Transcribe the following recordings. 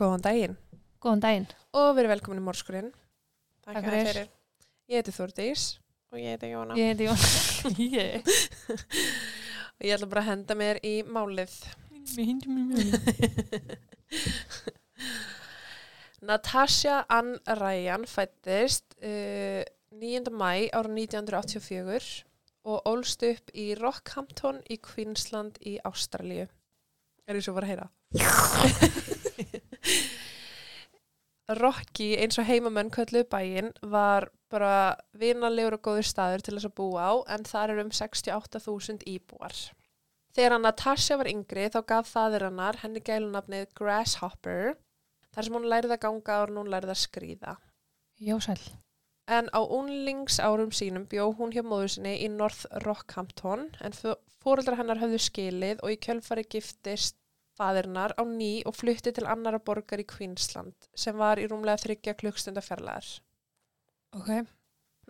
Góðan daginn Góðan daginn. og verið velkomin í Mórskurinn. Takk fyrir. Ég heiti Þórdís og ég heiti Jóna. Ég heiti Jón. Ég. Og ég ætla bara að henda mér í málið. Natasha Ann Ryan fættist uh, 9. mæ ára 1984 og ólst upp í Rockhampton í Queensland í Ástralíu. Er því svo bara að heyra? Rocky eins og heimamenn kölluð bæinn var bara vinalegur og góður staður til þess að búa á en þar er um 68.000 íbúar. Þegar Natasha var yngri þá gaf fadir hennar henni gælunafnið Grasshopper þar sem hún lærið að ganga og hún lærið að skrýða. Jósæl. En á unlingsárum sínum bjó hún hjá móður sinni í North Rockhampton en fóreldrar hennar höfðu skilið og í kjölfari giftist faðirinnar á ný og flutti til annara borgar í Queensland sem var í rúmlega þryggja klukkstunda fjarlæðar. Ok.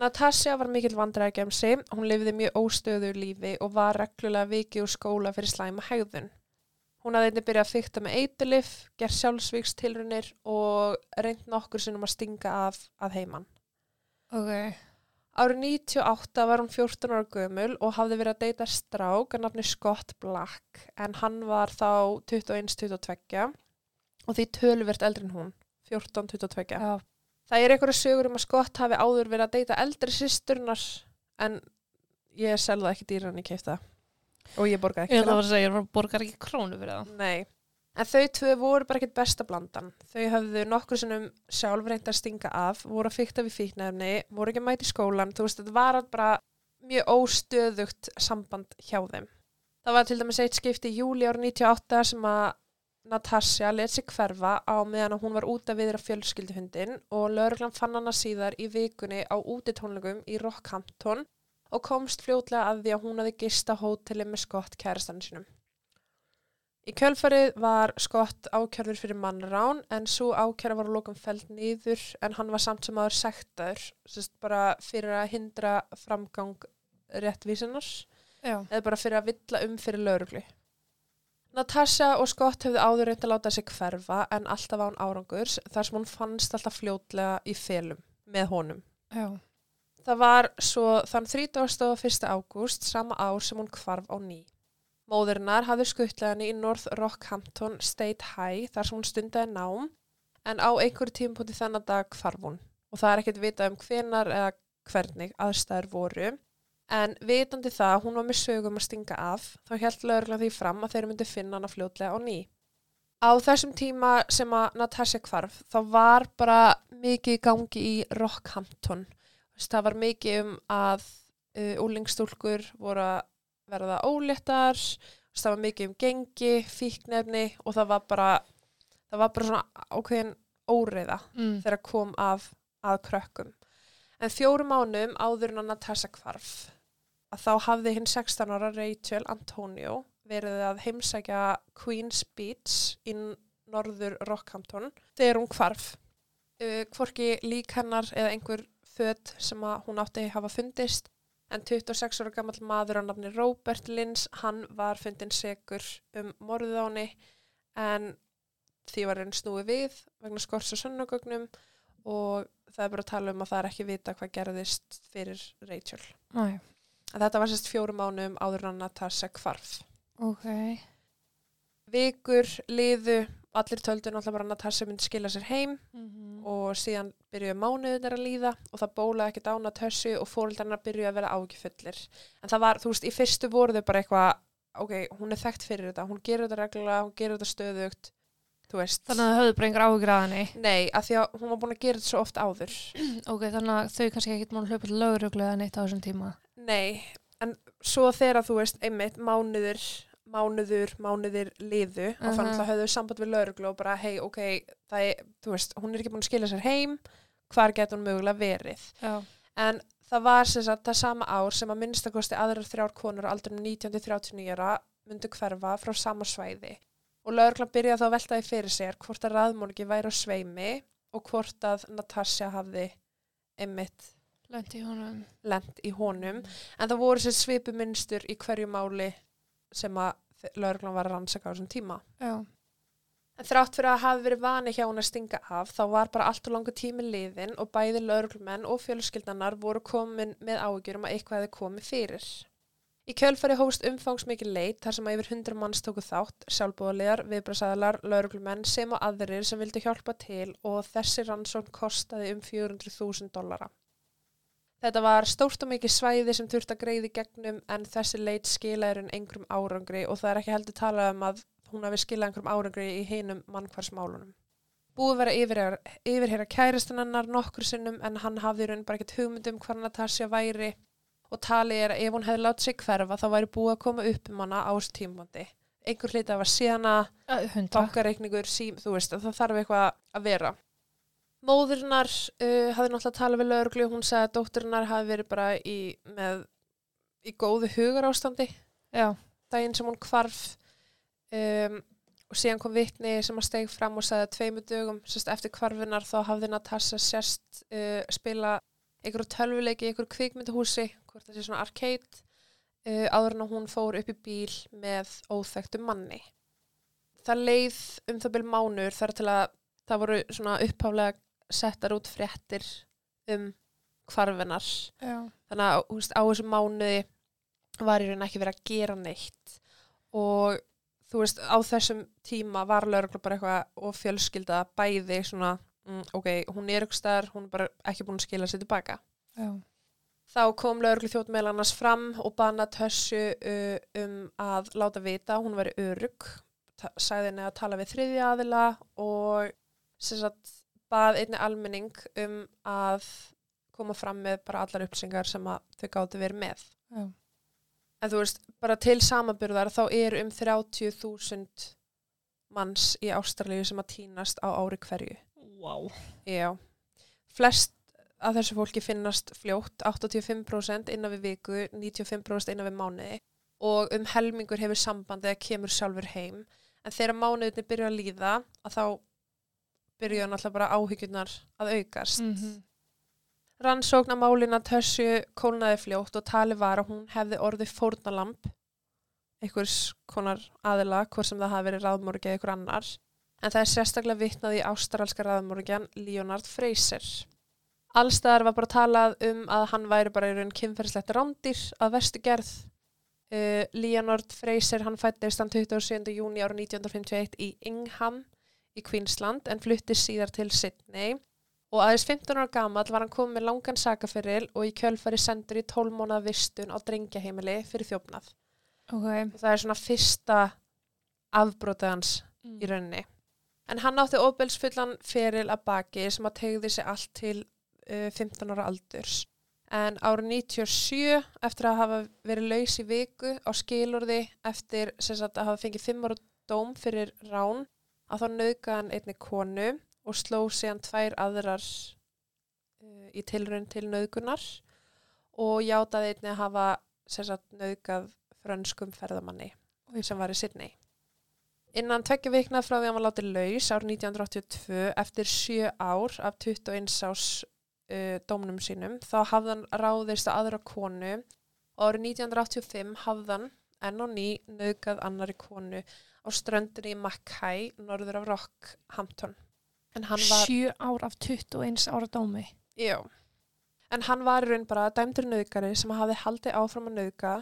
Natasja var mikill vandræðagemsi, hún lifiði mjög óstöðu lífi og var reglulega vikið úr skóla fyrir slæma hegðun. Hún hafði einnig byrjað að fykta með eitilif, gerð sjálfsvíkstilrunir og reynd nokkur sinnum að stinga af að heiman. Ok. Árið 98 var hún 14 ára gömul og hafði verið að deyta strák að nafni Scott Black en hann var þá 21-22 og því töluvert eldri en hún, 14-22. Já. Það er einhverju sögur um að Scott hafi áður verið að deyta eldri sýsturnar en ég selða ekki dýran í keifta og ég borgaði Ég ekki ætla fyrir að segja, ég borgar ekki krónu fyrir það. Nei, en þau tvö voru bara ekkert besta blandan. Þau hafðu nokkur sinnum sjálf reynd að stinga af, voru að fykta við fíknefni, voru ekki að mæta í skólan, þú veist, þetta var bara mjög óstöðugt samband hjá þeim. Það var til dæmis eitt skipti í júli árið 98 sem að Natasja let sig hverfa á meðan hún var út að viðra fjölskylduhundin og lögreglan fann hana síðar í vikunni á útitónlegum í Rockhampton og komst fljótlega að því að hún hafi gista hóteli með skott kærastann sinum. Í kjölfarið var Scott ákjörður fyrir mannrán en svo ákjörða var að lokum feld nýður en hann var samt sem aður sektaður, bara fyrir að hindra framgang réttvísinars eða bara fyrir að villa um fyrir lauruglu. Natasha og Scott höfðu áður reynd að láta sig hverfa en alltaf án árangurs þar sem hún fannst alltaf fljótlega í felum með honum. Já. Það var svo þann 31. ágúst sama ár sem hún kvarf á ný. Móðurinnar hafði skuttlega henni í North Rockhampton State High þar sem hún stundaði nám en á einhverju tímpúti þennan dag kvarf hún. Og það er ekkert vitað um hvenar eða hvernig aðstæður voru. En vitandi það að hún var með sögum að stinga af þá held lögurlega því fram að þeir myndi finna hana fljótlega á ný. Á þessum tíma sem að Natasha kvarf þá var bara mikið gangi í Rockhampton. Það var mikið um að uh, úlingstúlkur voru að verða óléttar, það var mikið um gengi, fíknefni og það var bara, það var bara svona ákveðin óreiða Mm. þegar kom af að krökkum. En fjórum mánum áður en að Natasha kvarf að þá hafði hinn 16 ára Rachel Antonio verið að heimsækja Queen's Beach í norður Rockhampton þegar hún kvarf. Uh, hvorki lík hennar eða einhver föt sem að hún átti hafa fundist en 26 ára gammal maður á nafni Robert Lins, hann var fundin segur um henni en því var henni snúið við vegna skors og sönnugögnum og það er bara að tala um að það er ekki vita hvað gerðist fyrir Rachel. Næ. En þetta var sérst fjórum mánum áður en að Natasha kvarf. Ok. Vikur, liðu, allir töldu náttúrulega bara að Natasha myndi skila sér heim Mm. og síðan byrjuði mánuðin að líða og það bólaði ekkert ána tössu og fóreldarnar byrjuði að vera ágifullir. En það var, þú veist, í fyrstu voru þau bara eitthvað, ok, hún er þekkt fyrir þetta, hún gerur þetta reglulega, hún gerur þetta stöðugt, þú veist. Þannig að það höfðu bara einhver áhugur að henni. Nei, af því að hún var búin að gera þetta svo oft áður. Ok, þannig að þau kannski ekkert hlaupa til löguruglega neitt á þessum tíma. Nei, en svo þegar þú veist, einmitt, mánuður, mánuður, mánuður liðu og Mhm. þannig að höfðu samband við lauruglu og bara, hei, ok, það er, þú veist, hún er ekki búin að skila sér heim, hvar getur hún mögulega verið? Já. En það var sem sagt það sama ár sem að minnstakosti aðrar þrjár konur á aldrum 1939 ára myndu hverfa frá sama svæði. Og lauruglan byrjaði þá að velta því fyrir sér hvort að raðmóniki væri á sveimi og hvort að Natasja hafði einmitt Lendi í honum. lent í honum. En það voru sér svipu minnstur í hverju máli sem að lauruglan var að rannsaka á þessum tíma. Já. En þrátt fyrir að hafi verið vani hjá hún að stinga af, þá var bara allt og langu tími liðin og bæði lauruglumenn og fjölskyldanar voru komin með áhugjur um að eitthvað hefði komið fyrir. Í kjölfari hóst umfangsmikið leit þar sem að yfir 100 manns tóku þátt, sjálfbúðalegar, viðbrasaðalar, lauruglumenn sem og aðrir sem vildi hjálpa til og þessi rannsókn kostaði um 400.000 dollara. Þetta var stórt og mikið svæði sem þurfti að greiði gegnum en þessi leit skilaður en einhverjum árangri og það er ekki heldur talað um að hún hafi skilað einhverjum árangri í hinum mannkvarsmálunum. Búið verið yfir, yfirherra kæristunannar nokkur sinnum en hann hafði raun bara ekkert hugmyndum hvað Natasja væri og talið er að ef hún hefði látið sig hverfa þá væri búið að koma upp um hana á þessu tímbondi. Einhver hliti að var síðana, bankareikningur, sím, þú veist, það þarf eitthvað að vera. Móðurinnar uh, hafði náttúrulega talað við lögreglu, hún sagði að dótturinnar hafi verið bara í, með, í góðu hugar ástandi Já, daginn sem hún hvarf um, og síðan kom vitni sem að steg fram og sagði að tveimu dögum sérst, eftir hvarfinar þá hafði Natasha sérst uh, spila einhverju tölvuleiki í einhverju kvikmyndahúsi hvort það sé svona arcade uh, áður en hún fór upp í bíl með óþekktu manni. Það leið um það byrjum mánur þar til að það voru svona upphaflega settar út fréttir um hvarfinar já. þannig að veist, á þessum mánuði var í raun ekki verið að gera neitt og þú veist á þessum tíma var lögregla bara eitthvað og fjölskylda bæði svona mm, ok, hún er ykkur staðar, hún er bara ekki búin að skila sér tilbaka Já. þá kom lögreglu þjótt meðal annars fram og bana Tössu um að láta vita hún veri örug sagði henni að tala við þriðja aðila og sem sagt bað einni almenning um að koma fram með bara allar upplýsingar sem að þau gáttu verið með. Já. En þú veist, bara til samanburðar þá er um 30.000 manns í Ástralíu sem að týnast á ári hverju. Wow. Já. Flest af þessu fólki finnast fljótt, 85% innan við viku, 95% innan við mánuði og um helmingur hefur sambandi að kemur sjálfur heim. En þegar mánuðinni byrja að líða að þá byrjuðu náttúrulega bara áhyggjurnar að aukast. Mm Rannsókn að málina Tössu kólnaði fljótt og tali var að hún hefði orðið fórnalamb einhvers konar aðila, hvort sem það hafi verið ráðmorgi eða einhver annar. En það er sérstaklega vitnað í ástralska ráðmorgjan Leonard Fraser. Allstaðar var bara talað um að hann væri bara í raun kynferðislegt rándir að verstu gerð. Uh, Leonard Fraser, hann fættist hann 27. júni ára 1951 í Ingham í Queensland en flutti síðar til Sydney og aðeins 15 ára gamall var hann komið með langan sakaferil og í kjölfari sendur í 12 mánuða vistun á drengjaheimili fyrir þjófnað. Ok. Og það er svona fyrsta afbrótið hans Mm. í rauninni. En hann átti óbelsfullan feril að baki sem að tegði sig allt til uh, 15 ára aldurs. En árið 97, eftir að hafa verið laus í viku á skilurði eftir sagt, að hafa fengið 5 ára dóm fyrir rán, að þá nauðga hann einni konu og sló síðan tvær aðrar uh, í tilraun til nauðgunar og játaði einni að hafa sagt, nauðgað frönskum ferðamanni sem var í Sydney. Innan tveggja vikna frá því að hann var látið laus ár 1982 eftir sjö ár af 21 ás uh, dómnum sínum þá hafði hann ráðist að aðra konu og árið 1985 hafði hann enn og ný nauðgað annari konu á ströndinni í Mackay, norður af Rockhampton. Var... Sjö ár af 21 ára dómi. Já. En hann var í raun bara dæmdur nauðgari sem hafði haldið áfram að nauðga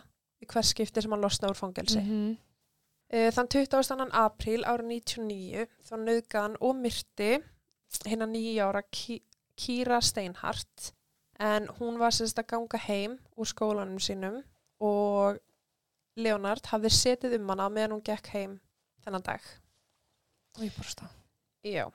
í hvers skipti sem hann losna úr fangelsi. -hmm. Uh, þann 20. apríl ára 99 þá nauðgaði hann og myrti hérna nýja ára Ki Kýra Steinhardt en hún var sérst að ganga heim úr skólanum sínum og Leonard hafði setið um hana meðan hún gekk heim þennan dag. Og ég bara stað. Já.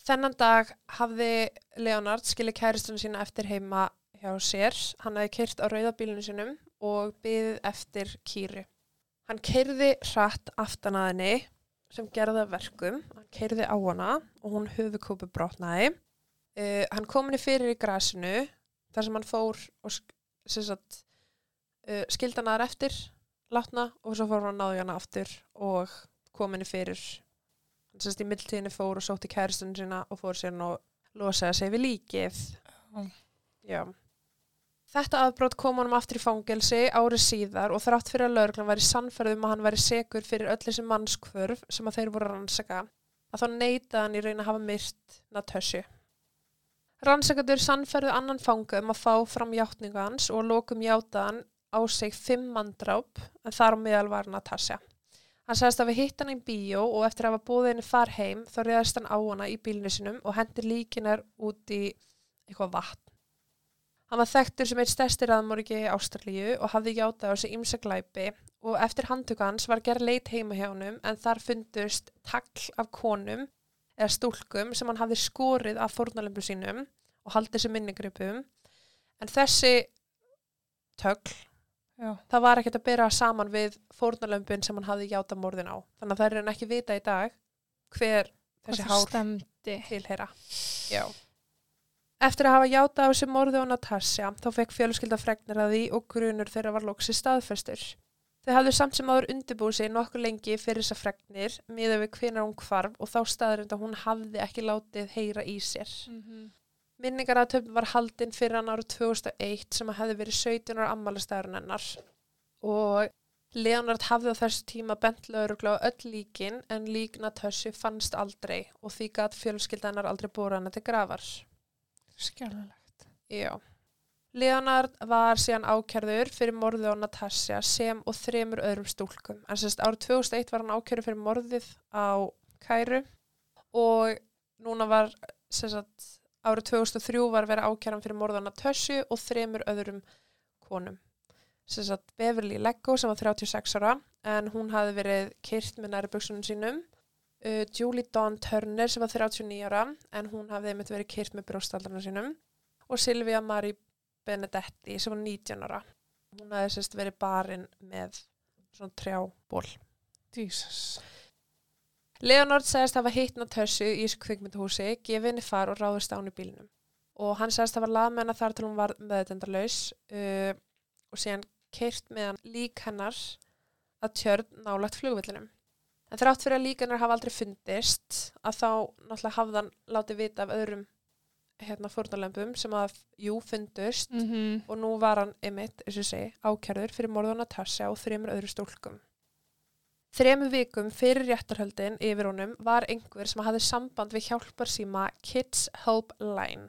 Þennan dag hafði Leonard skilið kæristunum sína eftir heima hjá sér. Hann hefði kyrt á rauðabílinu sínum og byðið eftir kýru. Hann keirði hratt aftan að henni sem gerði verkum. Hann keirði á hana og hún höfukópu brotnaði. Uh, hann kom henni fyrir í grasinu þar sem hann fór og sagt, uh, skildi hann aðra eftir látna og svo fór hann að náði hana aftur og kom henni fyrir hann sérst í mildtíðinni fór og sótti kæristunum sína og fór síðan og losaði sig við líkið Já. Þetta aðbrót kom honum aftur í fangelsi árið síðar og þrátt fyrir að lögreglan væri sannferð um að hann væri segur fyrir öll þessi mannskvörf sem að þeir voru að rannsaka að þá neitaði hann í raun að hafa myrt Natasju. Rannsakandur sannferðu annan fanga um að fá fram játningu hans og lokum játaðan á sig fimm mandráp en þar á meðal var Natasja. Hann sagðist að við hitt hann í bíó og eftir að hafa búið henni far heim þá reyðast hann á hana í bílinu sinum og hendi líkinar út í eitthvað vatn. Hann var þekktur sem eitt stærsti raðmorgi í Ástralíu og hafði játað á sig ímsa glæpi og eftir handtöku hans var gerð leit heima hjá honum en þar fundust tagl af konum eða stúlkum sem hann hafði skorið af fórnalömbu sínum og haldið sem minningripum en þessi tögl Já. það var ekkert að bera saman við fórnalömbin sem hann hafði játað morðin á þannig að það er hann ekki vita í dag hver þessi tilheyra. Já. Eftir að hafa játað á þessi morði á Natasja þá fekk fjölskylda fregnir að því og grunur þeirra var loksi staðfestur. Þau hafðu samt sem áður undirbúið sig nokkuð lengi fyrir þessa fregnir miðað við hvenar hún hvarf og þá staðarind að hún hafði ekki látið heyra í sér. Mhm. Minningar að töfum var haldinn fyrir hann árið 2001 sem að hefði verið 17 ára ammælistæðurinn hennar og Leonard hafði á þessu tíma bent laurugla á öll líkin en lík Natasju fannst aldrei og því gat fjölskylda hennar aldrei bóra hana til grafar. Skjálfilegt. Já. Leonard var síðan ákjærður fyrir morðið á Natasja sem og þremur öðrum stúlkum. En sérst árið 2001 var hann ákjærður fyrir morðið á Kæru og núna var sérst árið 2003 var verið ákjæran fyrir morðið á Natasju og þremur öðrum konum. Sérst Beverly Leggo sem var 36 ára en hún hafði verið kyrt með næri buksunum sínum. Uh, Julie Dawn Turner sem var 39 ára en hún hafði einmitt verið kyrt með brjóstaldarna sínum og Silvia Marie Benedetti sem var 19 ára. Hún hafði sérst verið barinn með svona trjából. Jesus. Leonard segist hafa hitt Natasju í kvikmyndahúsi, gefið henni far og ráðist á henni í bílnum. Og hann segist hafa lað með hennar þar til hún var meðetendarlaus uh, og síðan keirt með hann lík hennar að tjörn nálagt flugvillinum. En þrátt fyrir að lík hennar hafa aldrei fundist að þá náttúrulega hafði hann látið vita af öðrum hérna fórnalömpum sem að jú fundust Mm -hmm. og nú var hann einmitt, eins og segi, ákjærður fyrir morðu á Natasja og þreymur öðru stúlkum. Þremu vikum fyrir réttarhöldin yfir honum var einhver sem hafði samband við hjálparsíma Kids Help Line.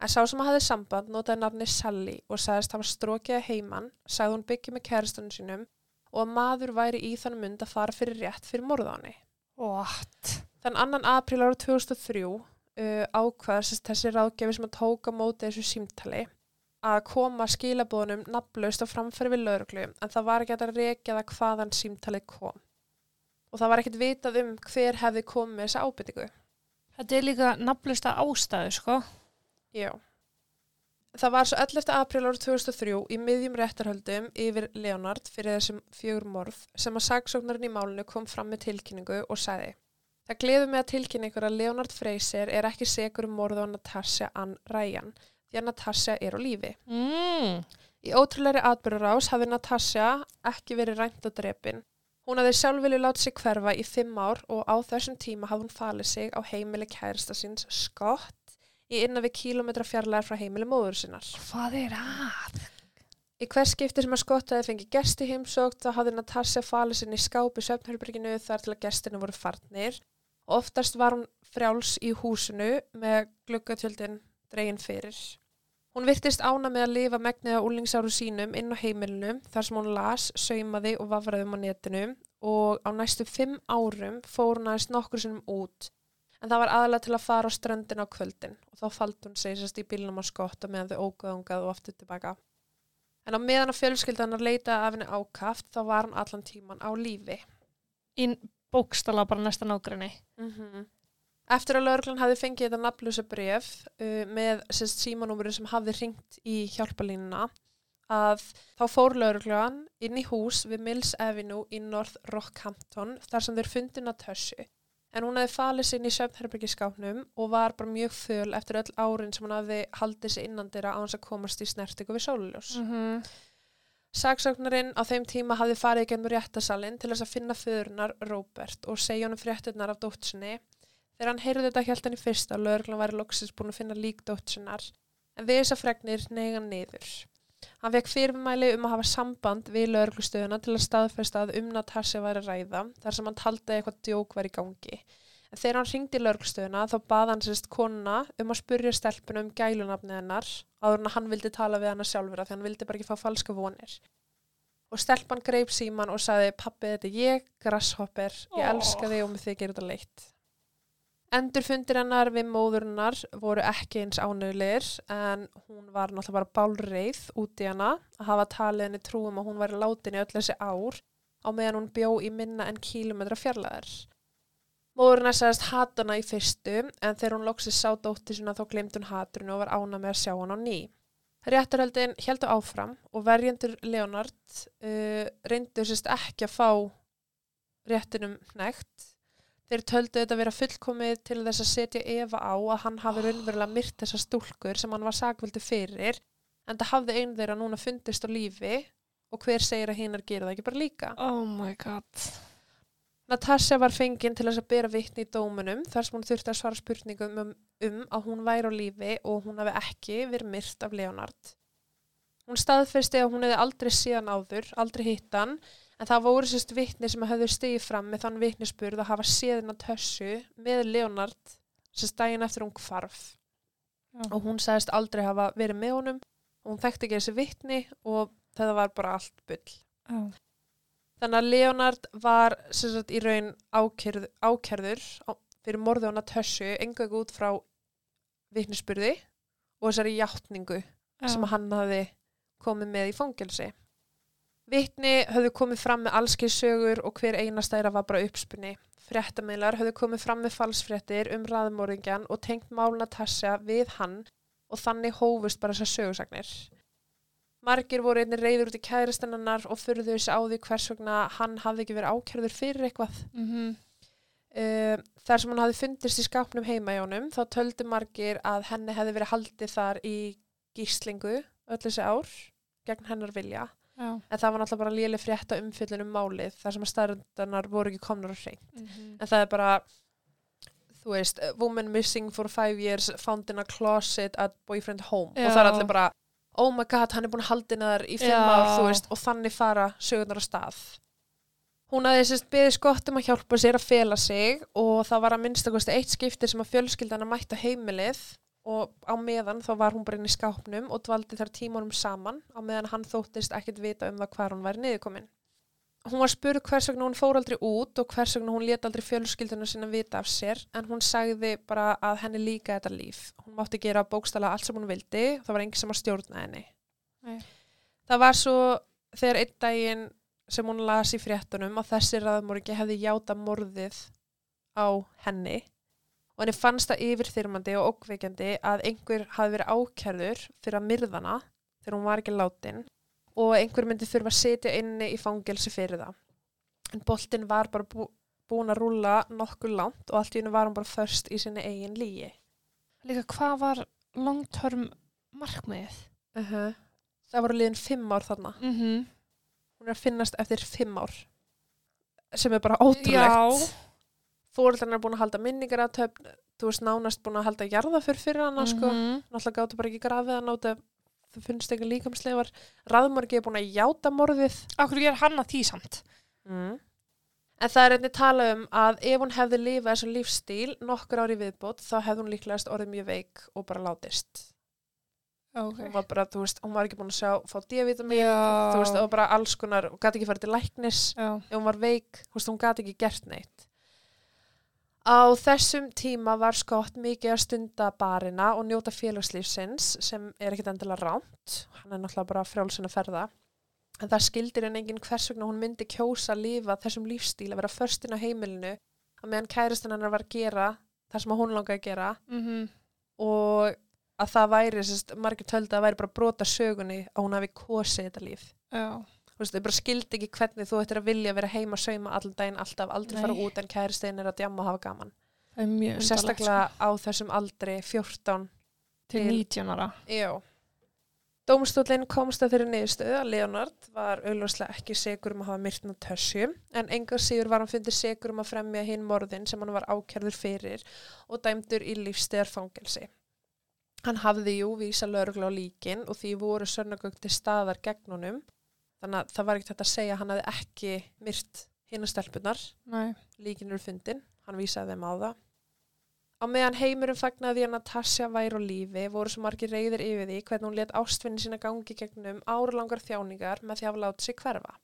En sá sem hafði samband notaði nafni Sally og sagðist hafa strókið að heiman, sagði hún byggja með kæristunum sínum og að maður væri í þann mund að fara fyrir rétt fyrir henni. What? Þann annan april ára 2003 uh, ákvaðast þessi ráðgjafi sem að tóka móti þessu símtali að koma skilabóðunum nafnlaust á framfæri við lauruglu en það var ekki að rekja það hvaðan símtalið kom. Og það var ekkert vitað um hver hefði komið með þessa ábyrtingu. Þetta er líka nafnlusta ástæðu, sko. Já. Það var svo 11. april árið 2003 í miðjum réttarhöldum yfir Leonard fyrir þessum fjögur morð sem að sagsóknarinn í málinu kom fram með tilkynningu og sagði Það gleður mig að tilkynna ykkur að Leonard Fraser er ekki segur um morðu á Natasja Ann Ryan því að Natasja er á lífi. Mm. Í ótrúleiri atbyrðurás hafði Natasja ekki verið rænt og drepin. Hún hafði sjálf vilju láta sig hverfa í fimm ár og á þessum tíma hafði hún falið sig á heimili kærista síns Scott í innan við kílometra fjarlæðar frá heimili móður sinnar. Hvað er að? Í hvers skipti sem að Scott hefði fengið gesti heimsókt þá hafði Natasja falið sinni í skáp í söfnherbyrginu þar til að gestinu voru farnir oftast var hún frjáls í húsinu með gluggatjöldin dregin fyrir. Hún virtist ána með að lifa megnið á úlingsáru sínum inn á heimilinu þar sem hún las, saumaði og vafraði um á netinu og á næstu fimm árum fór hún aðeins nokkur sinnum út en það var aðalega til að fara á ströndin á kvöldin og þá faldi hún sig sérst í bílnum á skott og meðan þau ógöðungað og aftur tilbaka. En á meðan að fjölskyldanar leita af henni ákaft þá var hann allan tíman á lífi. Í bókstala bara næsta nágrinni. Mm Eftir að lauruglan hafði fengið þetta nafnlusa bref uh, með símanúmurinn sem hafði ringt í hjálpalínuna að þá fór lauruglan inn í hús við Mills Avenue í North Rockhampton þar sem þeir fundi Natasju. En hún hefði falið sér inn í söfnherbyggiskápnum og var bara mjög föl eftir öll árin sem hún hafði haldið sér innan þeirra á hans að komast í snertingu við sóluljós. -hmm. Saksóknarinn á þeim tíma hafði farið í gennum réttasalinn til þess að finna föðurnar Robert og segja honum fréttinnar af dótsinni. Þegar hann heyrði þetta hjælt hann í fyrsta og lögreglan væri loksins búin að finna lík dótsinnar. En við þessa fregnir neyga niður. Hann fekk fyrirmæli um að hafa samband við lögreglustöðuna til að staðfesta að um Natasja væri að ræða þar sem hann taldi að eitthvað djók var í gangi. En þegar hann ringdi lörgstöðuna þá bað hann sérst konuna um að spurja stelpuna um gælunafni hennar áður en að hann vildi tala við hana sjálfur af því hann vildi bara ekki fá falska vonir. Og stelpan greip síman og sagði pappi þetta ég, grasshopper, ég elska þig og með þig gerir þetta leitt. Endurfundir hennar við móðurinnar voru ekki eins ánöðlir en hún var náttúrulega bara bálreið út í hana að hafa talið henni trúum að hún væri látin í öll þessi ár á meðan hún bjó í minna en kílometra fjarlæðar. Móðurinn sagðist hata hana í fyrstu en þegar hún loksist sá dóttir sinna þá glemt hún haturinn og var ána með að sjá hann á ný. Réttarhöldin heldur áfram og verjendur Leonard uh, reyndu sérst ekki að fá réttinum nekt. Þeir töldu þetta vera fullkomið til þess að setja Eva á að hann hafi raunverulega myrt þessar stúlkur sem hann var sakvöldu fyrir en það hafði einn þeirra núna fundist á lífi og hver segir að hinnar gera það ekki bara líka. Oh my god. Natasja var fenginn til þess að bera vitni í dómunum þar sem hún þurfti að svara spurningum um, um að hún væri á lífi og hún hafi ekki verið myrt af Leonard. Hún staðfesti að hún hefði aldrei síðan áður, aldrei hitt hann, en það voru sérst vitni sem höfðu stigið fram með þann vitnispurð að hafa séðin að tössu með Leonard sérst daginn eftir hún hvarf Já. og hún sagðist aldrei hafa verið með honum og hún þekkti ekki þessi vitni og það var bara allt bull. Já. Þannig að Leonard var sagt, í raun ákærð, ákærður á, fyrir morði á Natasju engaðu út frá vitnisspurði og þessari játningu sem að hann hafi komið með í fangelsi. Vitni höfðu komið fram með allskið sögur og hver einastæra var bara uppspunni. Fréttamiðlar höfðu komið fram með falsfréttir um raðmóringjan og tengt mál Natasja við hann og þannig hófust bara þessar sögursagnir. Margir voru einnig reyður út í kæristennannar og furðu þessi á því hvers vegna hann hafði ekki verið ákærður fyrir eitthvað. Mhm. Uh, þar sem hann hafði fundist í skápnum heima í honum þá töldu margir að henni hefði verið haldið þar í gíslingu öll þessi ár gegn hennar vilja. Já. En það var náttúrulega bara léleg frétta umfyllun um málið þar sem að staðröndanar voru ekki komnar á hrein. Mhm. En það er bara, þú veist, woman missing for five years found in a closet at boyfriend home. Já. Og það er allir bara, oh my god, hann er búin að haldina þar í fimm ár, veist, og þannig fara sögurnar á stað. Hún hafði sérst beðið skott um að hjálpa sér að fela sig og það var að minnstakosti eitt skipti sem að fjölskyldana mætti á heimilið og á meðan þá var hún bara inn í skápnum og dvaldi þar tímunum saman á meðan hann þóttist ekkert vita um það hvar hún væri niðurkomin. Hún var spurð hvers vegna hún fór aldrei út og hvers vegna hún let aldrei fjölskylduna sinna vita af sér en hún sagði bara að henni líka þetta líf. Hún mátti gera bókstala allt sem hún vildi, það var enginn sem að stjórna henni. Nei. Það var svo þegar einn daginn sem hún las í fréttunum að þessi raðmorgi hefði játa morðið á henni og henni fannst það yfirþyrmandi og ókveikjandi að einhver hafi verið ákærður fyrir að myrðana þegar hún var ekki látin og einhver myndi þurfa að setja inni í fangelsi fyrir það. En boltinn var bara bú, búin að rúla nokkuð langt og allt í hennu var hún bara först í sinni eigin lígi. Líka hvað var long term markmiðið? Uh Það voru liðin fimm ár þarna. Mhm. Hún er að finnast eftir fimm ár sem er bara ótrúlegt. Fóreldarinn er búin að halda minningar að töfn, þú veist nánast búin að halda jarðaför fyrir hana sko. Mhm. Náttúrulega gáttu bara ekki grafið hann át að það finnst ekki líkamslegar. Raðmorgi er búin að játa morðið. Akkur ger hann að því samt? Mm. En það er einnig talað um að ef hún hefði lifað þessu lífstíl nokkur ári viðbót þá hefði hún líklegast orðið mjög veik og bara látist. Ok. Hún var bara, þú veist, hún var ekki búin að sjá, fá Já. þú veist, var bara alls konar, og gæti ekki farið til læknis. Hún var veik, hún gati ekki gert neitt. Á þessum tíma var Scott mikið að stunda barina og njóta félagslífsins sem er ekkit endilega ránt. Hann er náttúrulega bara frjálsinn að ferða. En það skildir en enginn hvers vegna hún myndi kjósa að lifa þessum lífstíl, að vera förstinn á heimilinu, að meðan kæristinn hennar var að gera það sem hún langaði að gera Mhm. og að það væri, margir töldu að það væri bara brota sögunni að hún hafi kosið þetta líf Já. þú veist, þau bara skildi ekki hvernig þú ættir að vilja vera heima að sauma allan daginn alltaf, aldrei fara Nei. út en kæristein er að djamma og hafa gaman Það er mjög og sérstaklega á þessum aldri 14 sko. til 19 ára. já Dómstólinn komst að þeirri niðurstöðu að Leonard var auðvarslega ekki segur um að hafa myrtna tössu en engar sigur var hann fundið segur um að fremja hinn morðin sem hann var ákjærður fyrir og dæmdur í lífstegar fangelsi. Hann hafði jú vísa lögregla á líkin og því voru sönnagögn staðar gegn honum þannig að það var ekkert hægt að segja að hann hafði ekki myrt hinn að stelpunar líkin eru fundin, hann vísaði þeim á það. Á meðan heimurinn fagnaði því að Natasja væri á lífi voru svo margir reyðir yfir því hvernig hún let ástfinni sína gangi gegnum áralangar þjáningar með því að láta sig hverfa.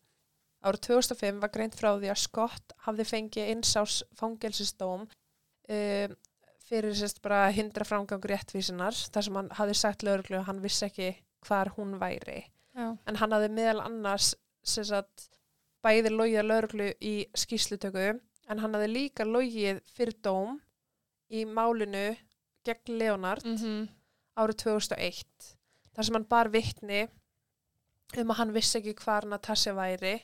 Árið 2005 var greint frá því að Scott hafði fengið einsás fangelsistóm um, fyrir sérst bara hindra framgangur réttvísinar þar sem hann hafði sagt lögreglu að hann vissi ekki hvar hún væri. Já. En hann hafði meðal annars að bæði logið lögreglu í skýslutöku en hann hafði líka logið fyrir dóm í málinu gegn Leonard Mm árið 2001 þar sem hann bar vittni um að hann vissi ekki hvar Natasja væri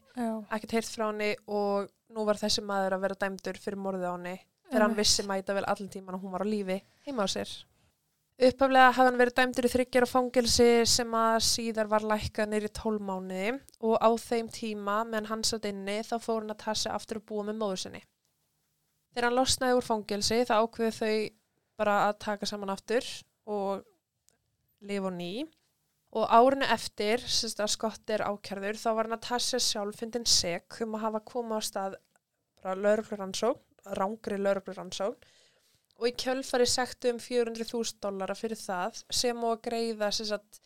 ekkert heyrt frá henni og nú var þessi maður að vera dæmdur fyrir morðið á henni þegar hann vissi mæta vel allan tíman að hún var á lífi heima á sér. Upphaflega hafði hann verið dæmdur í þryggjar og fangelsi sem að síðar var lækkað nýri tólmániði og á þeim tíma meðan hann satt inni þá fór hann að tassa aftur að búa með móður sinni. Þegar hann losnaði úr fangelsi þá ákveðu þau bara að taka saman aftur og lifa ný og árinu eftir, sérst að Scott er ákjærður, þá var Natasja sjálf fyndin sek um að hafa komið á stað bara laurugluransókn, rángri laurugluransókn og í kjölfari sektu um 400.000 dollara fyrir það sem og að greiða að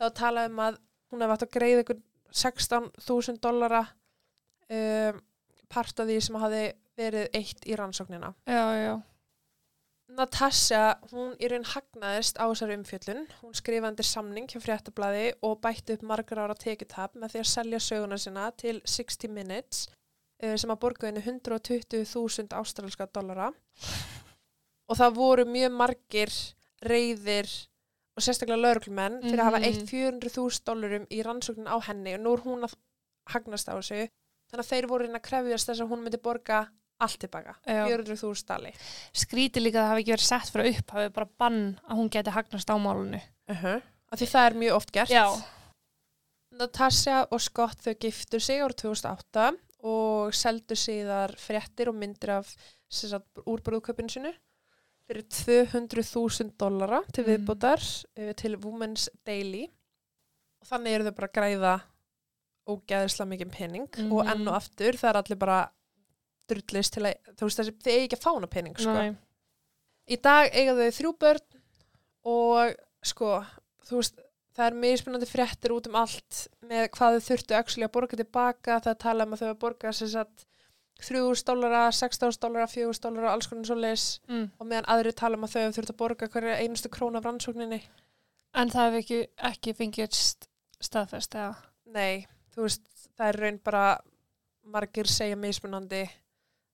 þá talaði um að hún hefði átt að greiða ykkur 16.000 dollara um, part af því sem hafi verið eitt í rannsóknina. Já, já. Natasja, hún í raun hagnaðist á þessari umfjöllun. Hún skrifaði undir samning hjá fréttablaði og bætti upp margar ára tekjutab með því að selja söguna sinna til 60 Minutes uh, sem að borga henni 120.000 ástralska dollara. Og það voru mjög margir reyðir og sérstaklega lauruglumenn fyrir að hafa Mhm. eitt 400.000 dollarum í rannsóknin á henni og nú er hún að hagnast á þessu. Þannig að þeir voru inn að krefjast þess að hún myndi borga allt tilbaka, Já. 400.000 dali. Skríti líka að það hafi ekki verið sett fyrir upp, hafi bara bann að hún geti hagnast á málunni. Uh -huh. Því það er mjög oft gert. Já. Natasja og Scott þau giftu sig árið 2008 og seldu síðar fréttir og myndir af úrbrúðköpinu sinu fyrir 200.000 dollara til Mm. viðbútar mm. til Women's Daily og þannig eru þau bara að græða ógeðislega mikið pening og Mhm. enn og aftur það er allir bara drullist til að þú veist þessi, þið eigi ekki að fána pening sko. Í dag eiga þau þrjú börn og sko, þú veist, það er mismunandi fréttir út um allt með hvað þau þurftu að borga tilbaka. Það tala um að þau að borga sem sagt 3.000 dólara, 6.000 dólara, 4.000 dólara, alls konar svo leis Mm. og meðan aðri tala um að þau þurftu að borga hverja einustu krónu af rannsókninni. En það hefur ekki, ekki fengið st staðfest, eða? Nei, þú veist, það er raun bara margir segja mismunandi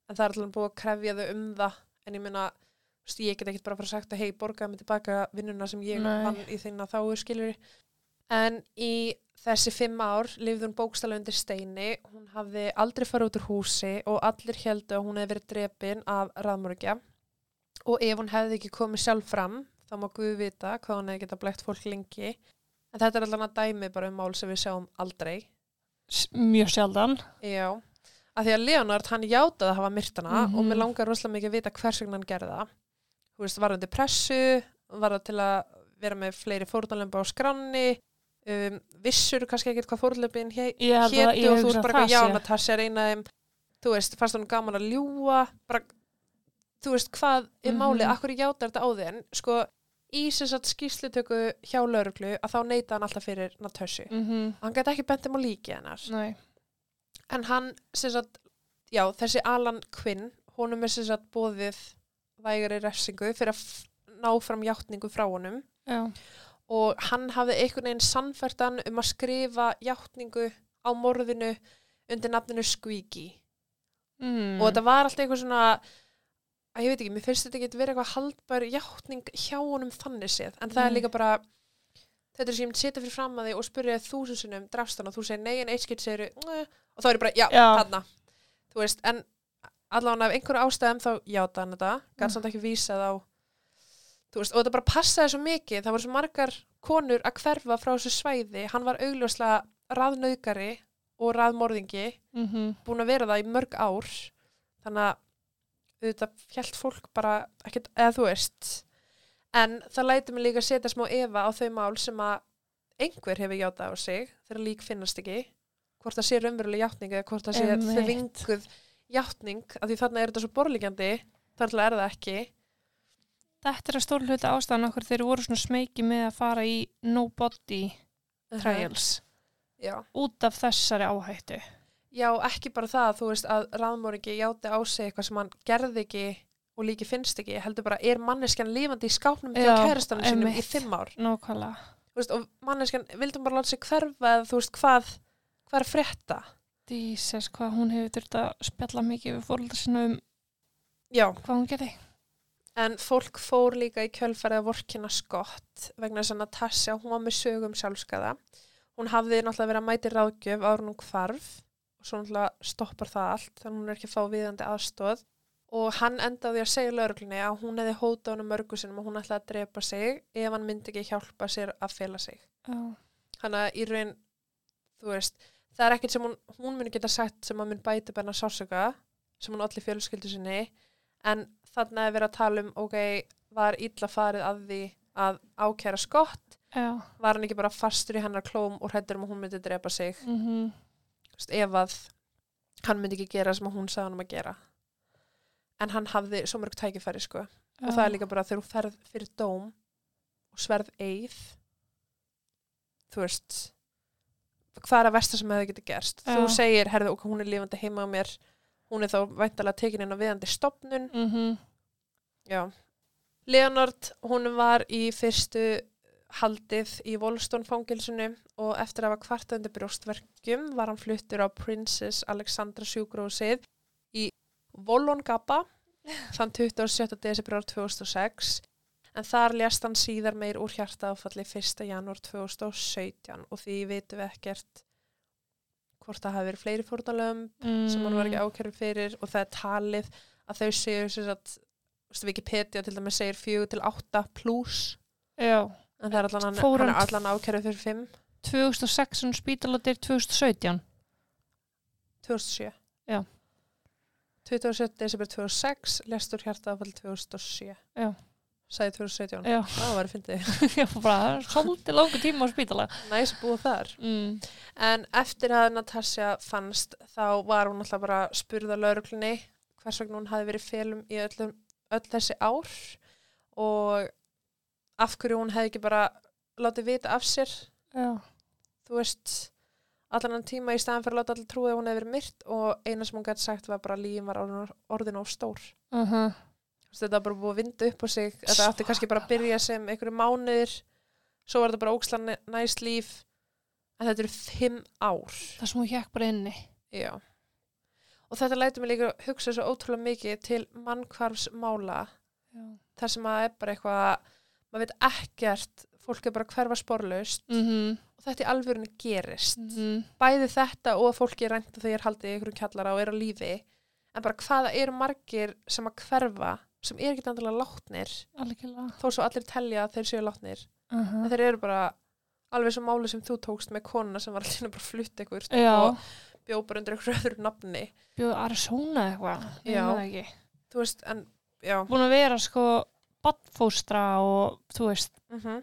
en það er alltaf búið að krefja þau um það en ég veist, ég get ekkert bara að fara sagt að hei, borgaði mig tilbaka vinnuna sem ég Nei. vann í þinna þá skilur en í þessi fimm ár lifði hún bókstala undir steini hún hafði aldrei farið út úr húsi og allir heldu að hún hefði verið drepin af raðmörgja og ef hún hefði ekki komið sjálf fram þá má Guð vita hvað hún hefði geta blækt fólk lengi en þetta er allan að dæmi bara um mál sem við sjáum aldrei Mjög sjaldan. Já, af því að Leonard hann játaði að hafa myrtana Mhm. og mér langar rosalega mikið að vita hvers vegna hann gerði það. Þú veist, var hann til pressu, var það til að vera með fleiri fórnalömba á skranni, um, vissur kannski ekkert hvað Ég að hétu ég og þú veist að bara já. Natasja er eina af þeim, þú veist, fannst hann gaman að ljúa, bara, þú veist, hvað er Mhm. málið, akkur játar þetta á því, en sko, í sem sagt skýslutöku hjá lauruglu að þá neita hann alltaf fyrir Natasju. Mm Hann gæti ekki bent um á líki hennar Nei. en hann sem sagt, já, þessi Alan Quinn, honum er sem sagt bóðið vægari refsingu fyrir að ná fram játningu frá honum Já. Og hann hafði einhvern veginn sannfært hann um að skrifa játningu á morðinu undir nafninu Squeaky Mm. og þetta var alltaf eitthvað svona að ég veit ekki, mér finnst þetta ekki verið eitthvað haldbær játning hjá honum þannig séð en það er Nei. líka bara þetta er sem ég setja fyrir fram að þig og spyrja þúsund sinnum drafst hann og þú segir nei en eitt skilt segir og þá er ég bara, já, þarna þú veist, en allavega af einhverju ástæðum þá játa hann þetta gæt Mm. ekki vísað á veist, og þetta bara passaði svo mikið það voru svo margar konur að hverfa frá þessu svæði, hann var augljóslega raðnaugari og raðmorðingi Mm -hmm. búin að vera það í mörg ár þannig að auðvitað hjælt fólk bara ekkert, eða þú veist en það lætur mig líka að setja smá efa á þau mál sem að einhver hefur játað á sig þegar lík finnast ekki hvort það sé raunveruleg játning eða hvort það sé Einmitt. þvinguð játning af því þarna er þetta svo borlíkjandi Það er það ekki. Þetta er að stór hluti ástæðan okkur þeir voru svona smeki með að fara í no body trials Já. út af þessari áhættu. Já, ekki bara það, þú veist, að raðmóringi játi á sig eitthvað sem hann gerði ekki og líki finnst ekki, heldur bara, er manneskjan lífandi í skápnum til kærastanum sínum í fimm ár? Nákvæmlega. Þú veist, og manneskjan vildum bara láta sig hverfa eða þú veist, hvað, hvað er að frétta? Díses, hvað hún hefur þurft að spjalla mikið við fóröldar sinna um Já. hvað hún gerði. En fólk fór líka í kjölfarið að vorkina skott vegna þess að Natasja, hún var með sögum sjálfskaða. Hún hafði náttúrulega verið að mæti ráðgjöf ára nú hvarf og svo náttúrulega stoppar það allt þannig hún er ekki að fá viðandi aðstóð og hann endaði að segja lauruglunni að hún hefði hótað hann mörgu sinum og hún ætlaði að drepa sig ef hann myndi ekki hjálpa sér að fela sig. Þannig að í raun, þú veist, það er ekkert sem hún, hún muni geta sagt sem að mun bæti benna sásöka sem hún allir fjölskyldu sinni en þannig að vera að tala um, ok, var illa farið að því að ákæra skott, Já. var hann ekki bara fastur í hennar klóm og hrættur um að hún myndi drepa sig, Mm veist, ef að hann myndi ekki gera sem hún sagði hann um að gera. En hann hafði svo mörg tækifæri, sko. Og það er líka bara þegar þú ferð fyrir dóm og sverð eið, þú veist, hvað er að versta sem hefði getið gerst? Já. Þú segir, herðu, ok, hún er lifandi heima á mér, hún er þá væntalega tekin inn á viðandi stopnun, Mm Já. Leonard, hún var í fyrstu haldið í Volston-fangilsinu og eftir að hafa kvartandi brjóstverkjum var hann fluttur á Princess Alexandra sjúgrósið í Volongaba þann 27. desibur ár 2006 en þar lést hann síðar meir úr hjartaáfalli 1. janúar 2017 og því vitum við ekkert hvort það hafi verið fleiri fórnalöfum mm. sem hann var ekki ákjörður fyrir og það er talið að þau séu sem sagt, Wikipedia til dæmis segir 4 til 8 plus Já. en það er allan, er allan ákjörður fyrir 5 2006 og spítalatir 2017. 2007 Já. 27. desember 2006 lestur hjartaðafall 2007 Já. Sagði 2017 Já. það var að fyndið Já, bara svolítið langur tíma á spítala. næs búið þar Mm. en eftir að Natasja fannst þá var hún alltaf bara að spurða lauruglunni hvers vegna hún hafi verið félum í öllum, öll þessi ár og af hverju hún hefði ekki bara látið vita af sér Já. þú veist allan hann tíma í staðan fyrir að láta allir trúið að hún hefði verið myrt og eina sem hún gæti sagt var bara að lífin var orðin, orðin of stór Uh -huh. Þetta var bara búið að vinda upp á sig. Þetta átti kannski bara að byrja sem einhverju mánuðir svo var þetta bara ókslan næst líf. En þetta eru fimm ár. Það sem hún hjekk bara inni. já. Og þetta lætur mig líka að hugsa svo ótrúlega mikið til mannkvarfsmála þar sem að er bara eitthvað maður veit ekkert, fólk er bara hverfa sporlaust. Mm -hmm. og þetta í alvörunni gerist. Mm bæði þetta og að fólki er rænt þegar haldið í einhverjum kjallara og er á lífi. En bara hvaða eru margir sem að hverfa sem er ekki endilega látnir Algjörlega. þó svo allir telja að þeir séu látnir Uh en -huh. þeir eru bara alveg svo máli sem þú tókst með konuna sem var allir bara flutt eitthvað og bjó bara undir eitthvað öðru nafni Bjóð Arizona eitthvað. Já. þú veist, en Búin að vera sko badfóstra og þú veist. mm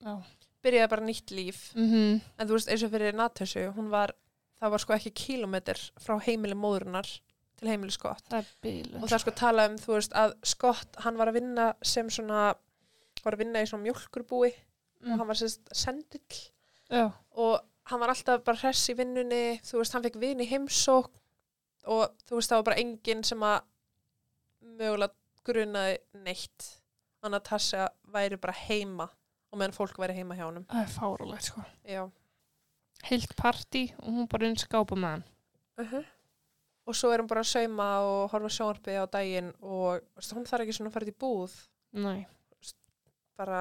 Já. byrjaði bara nýtt líf Mm en þú veist, eins og fyrir Natasju hún var, það var sko ekki kílómetr frá heimili móðurinnar til heimili skott Það og það er sko tala um, þú veist, að Scott hann var að vinna sem svona var að vinna í svona mjólkurbúi og hann var sérst sendill. Já. og hann var alltaf bara hress í vinnunni þú veist, hann fekk vin í heimsók og þú veist, það var bara enginn sem að mögulega grunaði neitt. Að Natasja væri bara heima og meðan fólk væri heima hjá honum. Það er fárulegt sko. já. Heilt partí og hún bara inn skápa með hann. uh og svo er hún bara að sauma og horfa á sjónvarpi á daginn og veist, hún þarf ekki svona að fara í búð Nei. bara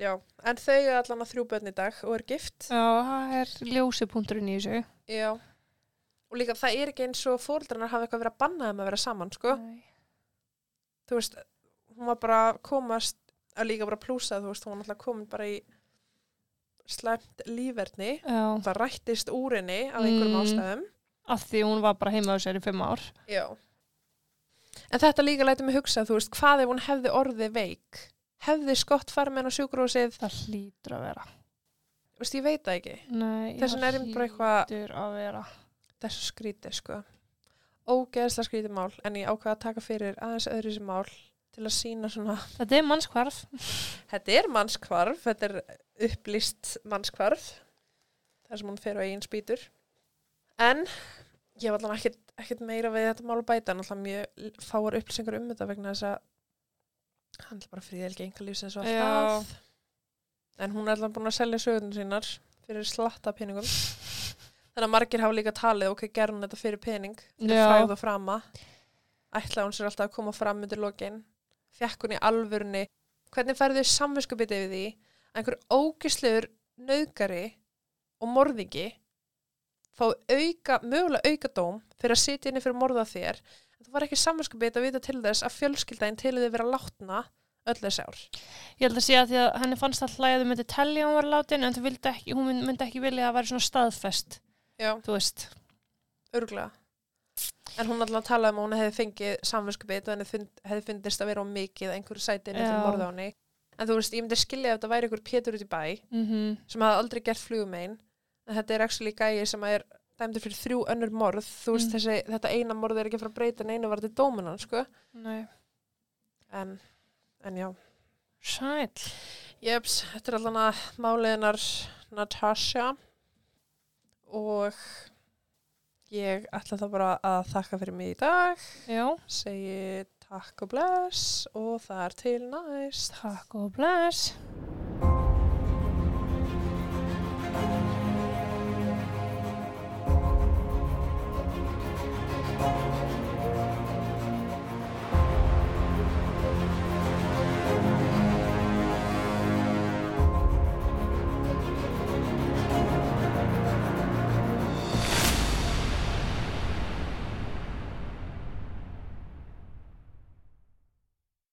já, en þau er allan að þrjú börn í dag og er gift Já, það er ljósipunkturinn í þessu. já og líka það er ekki eins og fóreldrarnar hafa eitthvað verið að banna þeim að vera saman sko. Nei. þú veist, hún var bara komast að líka bara plúsa, þú veist, hún var alltaf komin bara í slæmt lífverðni það rættist úr henni af einhverjum Mm. ástæðum Af því hún var bara heima á sér í fimm ár. já en þetta líka lætur mig hugsa, þú veist, hvað ef hún hefði orðið veik hefði skott henn á sjúkrósið Það hlýtur að vera. þú veist, ég veit það ekki Nei, Þess vegna er ég bara eitthvað- hlýtur að vera. þessu skrítið, sko ógeðslega skrítið mál en ég ákvaða að taka fyrir aðeins öðru sem mál til að sína svona Þetta er mannskvarf. Þetta er mannskvarf, þetta er upplýst mannskvarf þar sem hún fer á eigin spýtur en ég var allan ekkert, ekkert meira við þetta mál að bæta. En alltaf mjög fáar upplýsingar um þetta vegna þess að hann er bara fríðelgi enga lífsins og Já. alltaf en hún er alltaf búin að selja sögurnar sínar fyrir slatta peningum. Þannig að margir hafa líka talið ok, gerði hún þetta fyrir pening? Fyrir Já. fræð og frama. Ætlaði hún sér alltaf að koma fram undir lokin? Fekk hún í alvörni hvernig færðu samvinskupið yfir því að einhver ógislegur nöðgari og morðingi fá auka, mögulega auka dóm fyrir að sitja inni fyrir að morða þér en þú var ekki samvinskupið að vita til þess að fjölskyldaðin til þið vera látna öll þessi ár. Ég held að sé að því að henni fannst alltaf að þau myndi telja að hún var látin en ekki, hún myndi ekki vilja að væri svona staðfest, Já, þú veist. örgulega. En hún alltaf talaði um að hún hefði fengið samvinskupið og henni fund, hefði fundist að vera á mikið að einhverju sæti inni fyrir Já. morða henni. En þú veist, ég myndi skilja ef þetta væri einhver pétur út í bæ Mm sem hafði aldrei gert flugumein þetta er actually gæi sem er dæmdur fyrir þrjú önnur morð þú veist Mm. þessi, þetta eina morð er ekki að breyta neina var þetta dóminan sko Nei. en, en já Sæl. Jeps, þetta er allan að máliðinar Natasha og ég ætla þá bara að þakka fyrir mig í dag Já, segi takk og bless og það er til næst takk og bless.